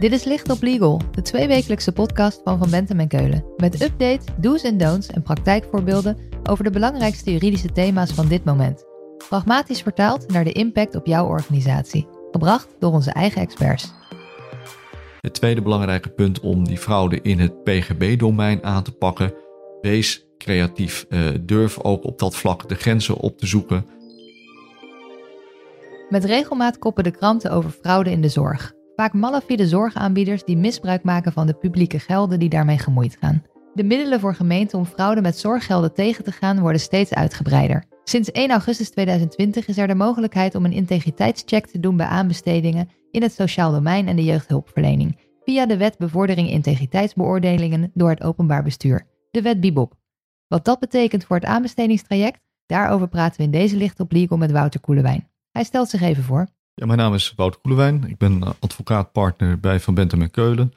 Dit is Licht op Legal, de tweewekelijkse podcast van Van Bentem en Keulen. Met updates, do's en don'ts en praktijkvoorbeelden over de belangrijkste juridische thema's van dit moment. Pragmatisch vertaald naar de impact op jouw organisatie. Gebracht door onze eigen experts. Het tweede belangrijke punt om die fraude in het PGB-domein aan te pakken. Wees creatief. Uh, durf ook op dat vlak de grenzen op te zoeken. Met regelmaat koppen de kranten over fraude in de zorg. Vaak malafide zorgaanbieders die misbruik maken van de publieke gelden die daarmee gemoeid gaan. De middelen voor gemeenten om fraude met zorggelden tegen te gaan worden steeds uitgebreider. Sinds 1 augustus 2020 is er de mogelijkheid om een integriteitscheck te doen bij aanbestedingen in het sociaal domein en de jeugdhulpverlening, via de Wet Bevordering Integriteitsbeoordelingen door het Openbaar Bestuur, de Wet Bibop. Wat dat betekent voor het aanbestedingstraject, daarover praten we in deze licht op legal met Wouter Koelewijn. Hij stelt zich even voor. Ja, mijn naam is Wouter Koelewijn. Ik ben advocaatpartner bij Van Bentem en Keulen.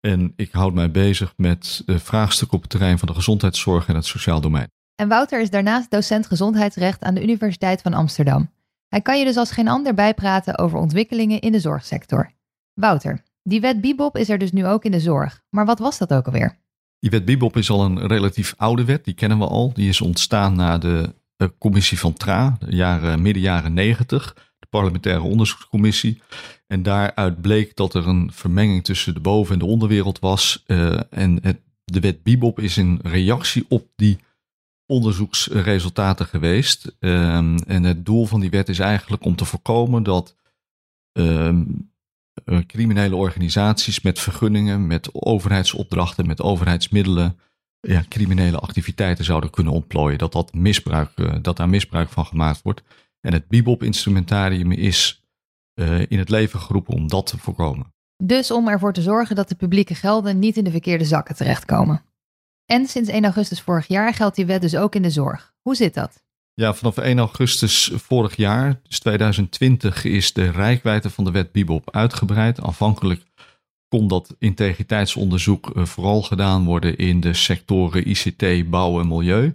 En ik houd mij bezig met de vraagstukken op het terrein van de gezondheidszorg en het sociaal domein. En Wouter is daarnaast docent gezondheidsrecht aan de Universiteit van Amsterdam. Hij kan je dus als geen ander bijpraten over ontwikkelingen in de zorgsector. Wouter, die wet Bibop is er dus nu ook in de zorg. Maar wat was dat ook alweer? Die wet Bibop is al een relatief oude wet, die kennen we al. Die is ontstaan na de commissie van TRA, de jaren, midden jaren 90, de parlementaire onderzoekscommissie. En daaruit bleek dat er een vermenging tussen de boven- en de onderwereld was. Uh, en het, de wet Bibop is een reactie op die onderzoeksresultaten geweest. Um, en het doel van die wet is eigenlijk om te voorkomen dat um, criminele organisaties met vergunningen, met overheidsopdrachten, met overheidsmiddelen ja, criminele activiteiten zouden kunnen ontplooien. Dat, dat, misbruik, uh, dat daar misbruik van gemaakt wordt. En het Bibop-instrumentarium is uh, in het leven geroepen om dat te voorkomen. Dus om ervoor te zorgen dat de publieke gelden niet in de verkeerde zakken terechtkomen. En sinds 1 augustus vorig jaar geldt die wet dus ook in de zorg. Hoe zit dat? Ja, vanaf 1 augustus vorig jaar, dus 2020, is de rijkwijde van de wet Bibop uitgebreid. Aanvankelijk kon dat integriteitsonderzoek eh, vooral gedaan worden in de sectoren ICT, bouw en milieu.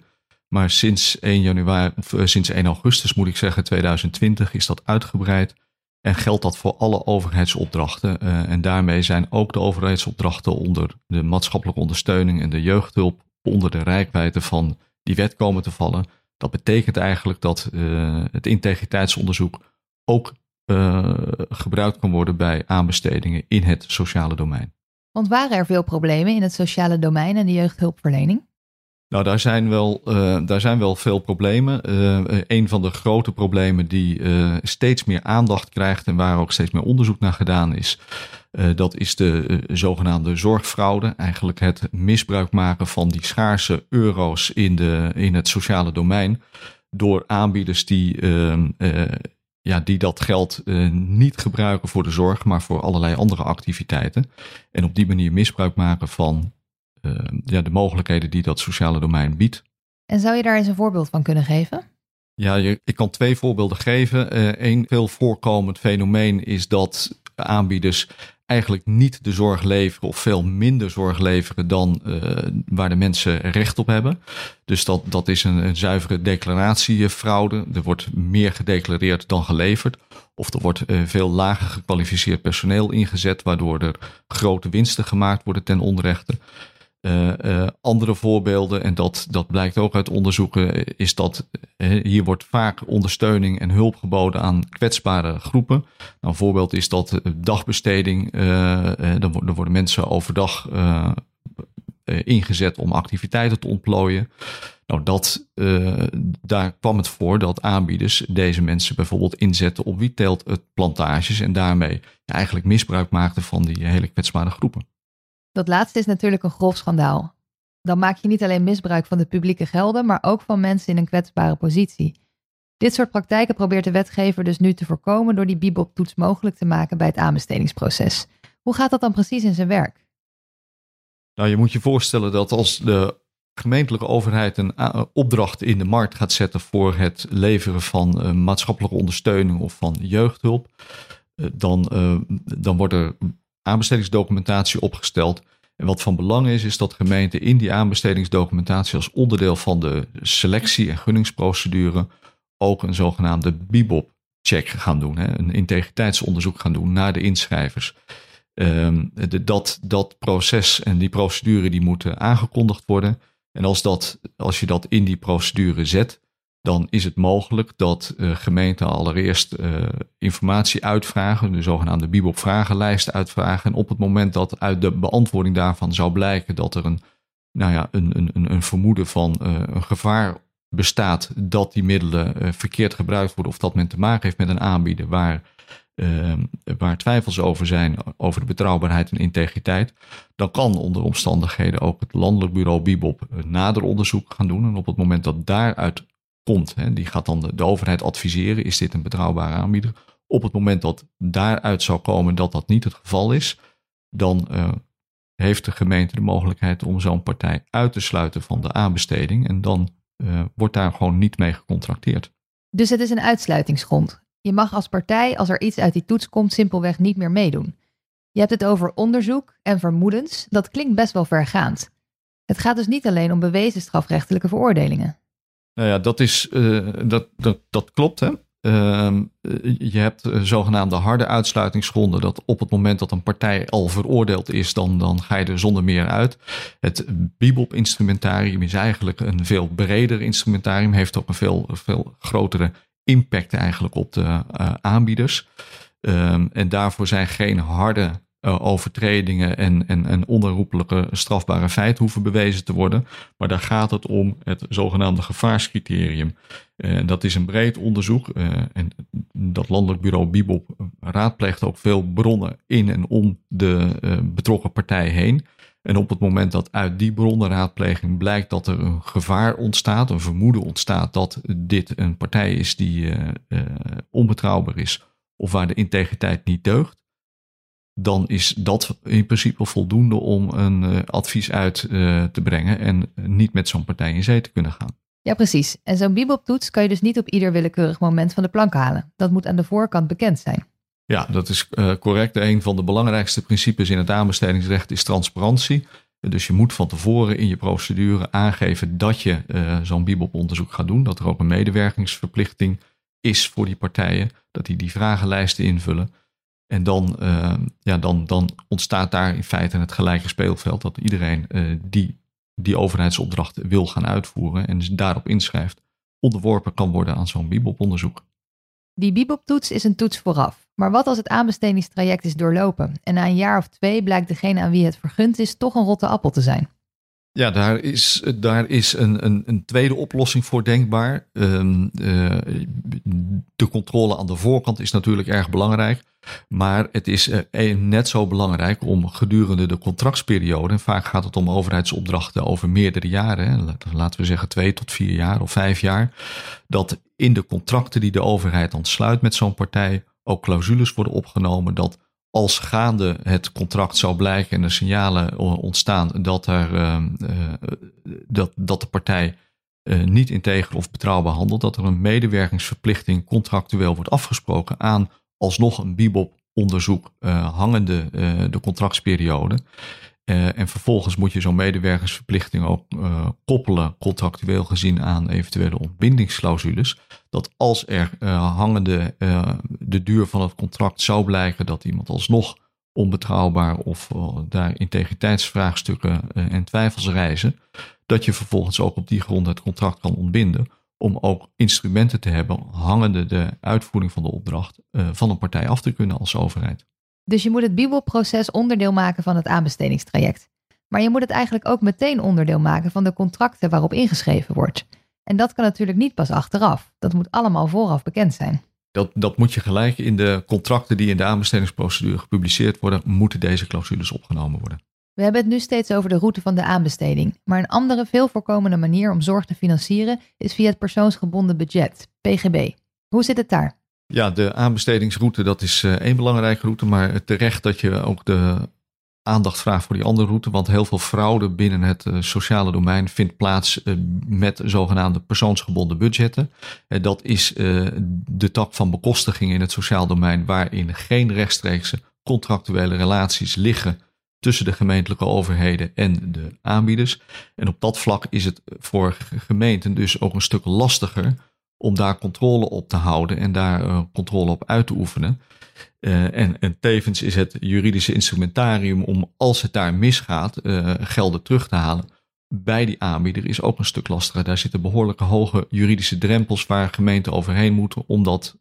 Maar sinds 1, januari, of eh, sinds 1 augustus moet ik zeggen, 2020 is dat uitgebreid. En geldt dat voor alle overheidsopdrachten. Uh, en daarmee zijn ook de overheidsopdrachten onder de maatschappelijke ondersteuning en de jeugdhulp onder de rijkwijde van die wet komen te vallen. Dat betekent eigenlijk dat uh, het integriteitsonderzoek ook gebruikt kan worden bij aanbestedingen in het sociale domein. Want waren er veel problemen in het sociale domein en de jeugdhulpverlening? Nou, daar zijn wel, uh, daar zijn wel veel problemen. Uh, een van de grote problemen die uh, steeds meer aandacht krijgt en waar ook steeds meer onderzoek naar gedaan is, dat is de zogenaamde zorgfraude. Eigenlijk het misbruik maken van die schaarse euro's in, de, in het sociale domein door aanbieders die ehm, ja, die dat geld niet gebruiken voor de zorg, maar voor allerlei andere activiteiten. En op die manier misbruik maken van ja, de mogelijkheden die dat sociale domein biedt. En zou je daar eens een voorbeeld van kunnen geven? Ja, je, ik kan twee voorbeelden geven. Eén uh, veel voorkomend fenomeen is dat aanbieders eigenlijk niet de zorg leveren of veel minder zorg leveren dan uh, waar de mensen recht op hebben. Dus dat, dat is een, een zuivere declaratiefraude. Er wordt meer gedeclareerd dan geleverd. Of er wordt uh, veel lager gekwalificeerd personeel ingezet, waardoor er grote winsten gemaakt worden ten onrechte. Uh, uh, andere voorbeelden, en dat, dat blijkt ook uit onderzoeken, is dat uh, hier wordt vaak ondersteuning en hulp geboden aan kwetsbare groepen. Nou, een voorbeeld is dat dagbesteding, dan, worden mensen overdag ingezet om activiteiten te ontplooien. Nou, dat, daar kwam het voor dat aanbieders deze mensen bijvoorbeeld inzetten op wietteeltplantages en daarmee eigenlijk misbruik maakten van die hele kwetsbare groepen. Dat laatste is natuurlijk een grof schandaal. Dan maak je niet alleen misbruik van de publieke gelden, maar ook van mensen in een kwetsbare positie. Dit soort praktijken probeert de wetgever dus nu te voorkomen door die Bibop-toets mogelijk te maken bij het aanbestedingsproces. Hoe gaat dat dan precies in zijn werk? Nou, je moet je voorstellen dat als de gemeentelijke overheid een opdracht in de markt gaat zetten voor het leveren van uh, maatschappelijke ondersteuning of van jeugdhulp, uh, dan, dan wordt er aanbestedingsdocumentatie opgesteld. En wat van belang is, is dat gemeenten in die aanbestedingsdocumentatie als onderdeel van de selectie- en gunningsprocedure ook een zogenaamde BIBOP-check gaan doen. Hè, een integriteitsonderzoek gaan doen naar de inschrijvers. Ehm, dat, dat proces en die procedure die moeten aangekondigd worden. En als, dat, als je dat in die procedure zet, dan is het mogelijk dat uh, gemeenten allereerst uh, informatie uitvragen, de zogenaamde Bibop vragenlijst uitvragen. En op het moment dat uit de beantwoording daarvan zou blijken dat er een, nou ja, een, een, een vermoeden van uh, een gevaar bestaat dat die middelen verkeerd gebruikt worden of dat men te maken heeft met een aanbieder waar waar twijfels over zijn, over de betrouwbaarheid en integriteit, dan kan onder omstandigheden ook het landelijk bureau Bibop nader onderzoek gaan doen. En op het moment dat daaruit komt, hè, die gaat dan de, overheid adviseren, is dit een betrouwbare aanbieder? Op het moment dat daaruit zou komen dat dat niet het geval is, dan uh, heeft de gemeente de mogelijkheid om zo'n partij uit te sluiten van de aanbesteding. En dan uh, wordt daar gewoon niet mee gecontracteerd. Dus het is een uitsluitingsgrond. Je mag als partij, als er iets uit die toets komt, simpelweg niet meer meedoen. Je hebt het over onderzoek en vermoedens. Dat klinkt best wel vergaand. Het gaat dus niet alleen om bewezen strafrechtelijke veroordelingen. Nou ja, dat, is, uh, dat, dat, dat klopt. Hè? Uh, je hebt uh, zogenaamde harde uitsluitingsgronden. Dat op het moment dat een partij al veroordeeld is, dan, dan ga je er zonder meer uit. Het BIBOP-instrumentarium is eigenlijk een veel breder instrumentarium. Heeft ook een veel, veel grotere impact eigenlijk op de aanbieders. Um, en daarvoor zijn geen harde uh, overtredingen en, en, en onherroepelijke strafbare feiten hoeven bewezen te worden. Maar daar gaat het om het zogenaamde gevaarscriterium. Uh, dat is een breed onderzoek. en dat landelijk bureau Bibop raadpleegt ook veel bronnen in en om de betrokken partij heen. En op het moment dat uit die bronnenraadpleging blijkt dat er een gevaar ontstaat, een vermoeden ontstaat dat dit een partij is die onbetrouwbaar is of waar de integriteit niet deugt, dan is dat in principe voldoende om een uh, advies uit te brengen en niet met zo'n partij in zee te kunnen gaan. Ja, precies. En zo'n bibeltoets kan je dus niet op ieder willekeurig moment van de plank halen. Dat moet aan de voorkant bekend zijn. Ja, dat is uh, correct. Een van de belangrijkste principes in het aanbestedingsrecht is transparantie. Dus je moet van tevoren in je procedure aangeven dat je zo'n BIBOP-onderzoek gaat doen. Dat er ook een medewerkingsverplichting is voor die partijen. Dat die die vragenlijsten invullen. En dan, uh, ja, dan, dan ontstaat daar in feite het gelijke speelveld. Dat iedereen die die overheidsopdrachten wil gaan uitvoeren en dus daarop inschrijft, onderworpen kan worden aan zo'n BIBOP-onderzoek. Die Bibop-toets is een toets vooraf. Maar wat als het aanbestedingstraject is doorlopen en na een jaar of twee blijkt degene aan wie het vergund is toch een rotte appel te zijn? Ja, daar is, daar is een, een, een tweede oplossing voor denkbaar. Um, uh, de controle aan de voorkant is natuurlijk erg belangrijk. Maar het is uh, net zo belangrijk om gedurende de contractsperiode, en vaak gaat het om overheidsopdrachten over meerdere jaren, laten we zeggen twee tot vier jaar of vijf jaar, dat in de contracten die de overheid dan sluit met zo'n partij ook clausules worden opgenomen dat als gaande het contract zou blijken en er signalen ontstaan dat, er, uh, dat, dat de partij uh, niet integer of betrouwbaar handelt, dat er een medewerkingsverplichting contractueel wordt afgesproken aan alsnog een BIBOP-onderzoek uh, hangende de contractsperiode. Uh, en vervolgens moet je zo'n medewerkersverplichting ook uh, koppelen, contractueel gezien, aan eventuele ontbindingsclausules. Dat als er uh, hangende de duur van het contract zou blijken dat iemand alsnog onbetrouwbaar of daar integriteitsvraagstukken en twijfels reizen, dat je vervolgens ook op die grond het contract kan ontbinden. Om ook instrumenten te hebben hangende de uitvoering van de opdracht van een partij af te kunnen als overheid. Dus je moet het bibelproces onderdeel maken van het aanbestedingstraject. Maar je moet het eigenlijk ook meteen onderdeel maken van de contracten waarop ingeschreven wordt. En dat kan natuurlijk niet pas achteraf. Dat moet allemaal vooraf bekend zijn. Dat, dat moet je gelijk in de contracten die in de aanbestedingsprocedure gepubliceerd worden, moeten deze clausules opgenomen worden. We hebben het nu steeds over de route van de aanbesteding. Maar een andere veel voorkomende manier om zorg te financieren is via het persoonsgebonden budget, PGB. Hoe zit het daar? Ja, de aanbestedingsroute, dat is uh, één belangrijke route. Maar terecht dat je ook de aandacht vraagt voor die andere route. Want heel veel fraude binnen het uh, sociale domein vindt plaats uh, met zogenaamde persoonsgebonden budgetten. dat is de tak van bekostiging in het sociaal domein waarin geen rechtstreekse contractuele relaties liggen tussen de gemeentelijke overheden en de aanbieders. En op dat vlak is het voor gemeenten dus ook een stuk lastiger om daar controle op te houden en daar uh, controle op uit te oefenen. en, en, tevens is het juridische instrumentarium om, als het daar misgaat, gelden terug te halen bij die aanbieder is ook een stuk lastiger. Daar zitten behoorlijke hoge juridische drempels waar gemeenten overheen moeten om dat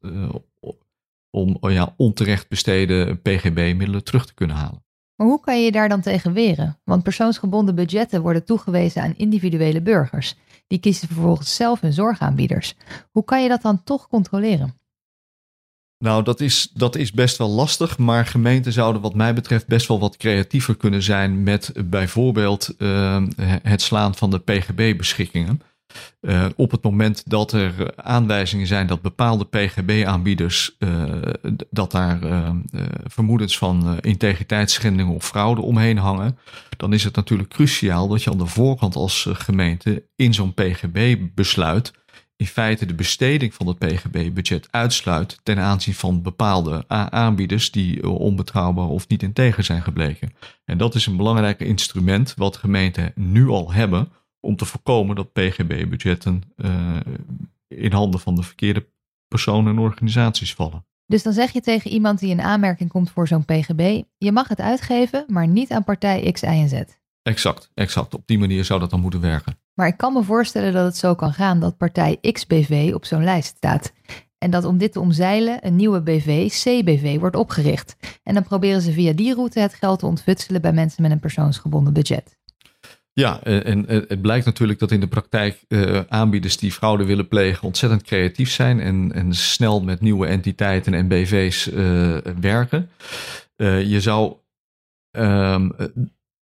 om ja, onterecht besteden PGB-middelen terug te kunnen halen. Maar hoe kan je je daar dan tegen weren? Want persoonsgebonden budgetten worden toegewezen aan individuele burgers. Die kiezen vervolgens zelf hun zorgaanbieders. Hoe kan je dat dan toch controleren? Nou, dat is, dat is best wel lastig, maar gemeenten zouden wat mij betreft best wel wat creatiever kunnen zijn met bijvoorbeeld uh, het slaan van de PGB-beschikkingen. Uh, op het moment dat er aanwijzingen zijn dat bepaalde PGB-aanbieders, uh, dat daar uh, vermoedens van integriteitsschending of fraude omheen hangen, dan is het natuurlijk cruciaal dat je aan de voorkant als gemeente in zo'n PGB-besluit in feite de besteding van het PGB-budget uitsluit ten aanzien van bepaalde aanbieders die onbetrouwbaar of niet integer zijn gebleken. En dat is een belangrijk instrument wat gemeenten nu al hebben om te voorkomen dat PGB-budgetten uh, in handen van de verkeerde personen en organisaties vallen. Dus dan zeg je tegen iemand die in aanmerking komt voor zo'n PGB: je mag het uitgeven, maar niet aan partij X, Y en Z. Exact, exact. Op die manier zou dat dan moeten werken. Maar ik kan me voorstellen dat het zo kan gaan dat partij XBV op zo'n lijst staat. En dat om dit te omzeilen een nieuwe BV, CBV, wordt opgericht. En dan proberen ze via die route het geld te ontfutselen bij mensen met een persoonsgebonden budget. Ja, en het blijkt natuurlijk dat in de praktijk uh, aanbieders die fraude willen plegen ontzettend creatief zijn en, en snel met nieuwe entiteiten en BV's eh, werken. Uh, je zou um,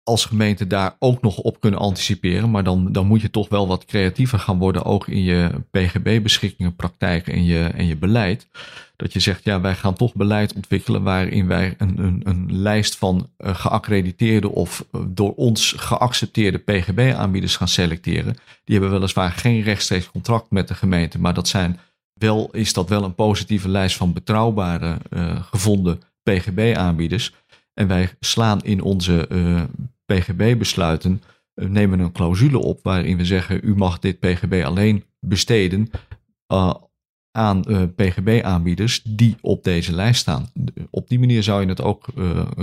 als gemeente daar ook nog op kunnen anticiperen. Maar dan, dan moet je toch wel wat creatiever gaan worden, ook in je PGB-beschikkingen, praktijken en je, en je beleid. Dat je zegt, ja, wij gaan toch beleid ontwikkelen waarin wij een, een, een lijst van uh, geaccrediteerde of uh, door ons geaccepteerde PGB-aanbieders gaan selecteren. Die hebben weliswaar geen rechtstreeks contract met de gemeente, maar dat zijn wel, is dat wel een positieve lijst van betrouwbare uh, gevonden PGB-aanbieders. En wij slaan in onze PGB-besluiten uh, nemen een clausule op waarin we zeggen: u mag dit PGB alleen besteden uh, aan uh, PGB-aanbieders die op deze lijst staan. Op die manier zou je het ook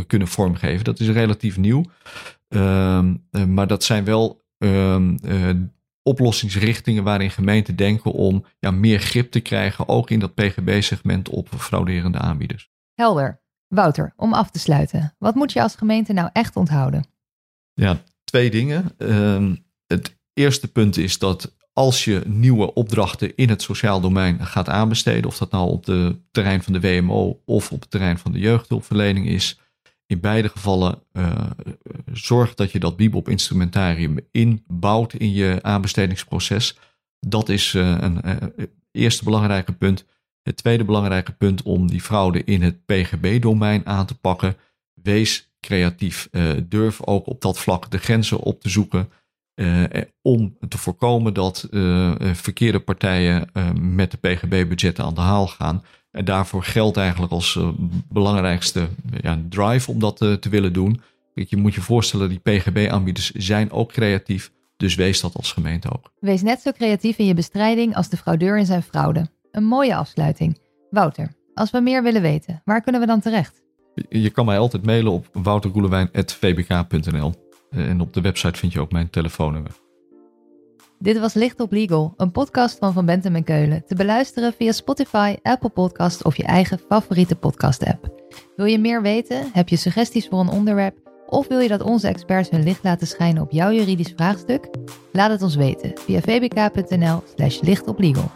kunnen vormgeven. Dat is relatief nieuw, ehm, maar dat zijn wel ehm, oplossingsrichtingen waarin gemeenten denken om ja, meer grip te krijgen, ook in dat PGB-segment op frauderende aanbieders. Helder. Wouter, om af te sluiten, wat moet je als gemeente nou echt onthouden? Ja, twee dingen. Ehm, het eerste punt is dat als je nieuwe opdrachten in het sociaal domein gaat aanbesteden, of dat nou op het terrein van de WMO of op het terrein van de jeugdhulpverlening is, in beide gevallen uh, zorg dat je dat Bibop-instrumentarium inbouwt in je aanbestedingsproces. Dat is uh, een uh, eerste belangrijke punt. Het tweede belangrijke punt om die fraude in het PGB-domein aan te pakken. Wees creatief. Uh, durf ook op dat vlak de grenzen op te zoeken. Uh, om te voorkomen dat verkeerde partijen met de PGB-budgetten aan de haal gaan. En daarvoor geldt eigenlijk als belangrijkste ja, drive om dat te willen doen. Je moet je voorstellen, die PGB-aanbieders zijn ook creatief. Dus wees dat als gemeente ook. Wees net zo creatief in je bestrijding als de fraudeur in zijn fraude. Een mooie afsluiting. Wouter, als we meer willen weten, waar kunnen we dan terecht? Je kan mij altijd mailen op woutergoelewijn.vbk.nl. Eh, en op de website vind je ook mijn telefoonnummer. Dit was Licht op Legal, een podcast van Van Bentem en Keulen. Te beluisteren via Spotify, Apple Podcasts of je eigen favoriete podcast-app. Wil je meer weten? Heb je suggesties voor een onderwerp? Of wil je dat onze experts hun licht laten schijnen op jouw juridisch vraagstuk? Laat het ons weten via vbk.nl/slash lichtoplegal.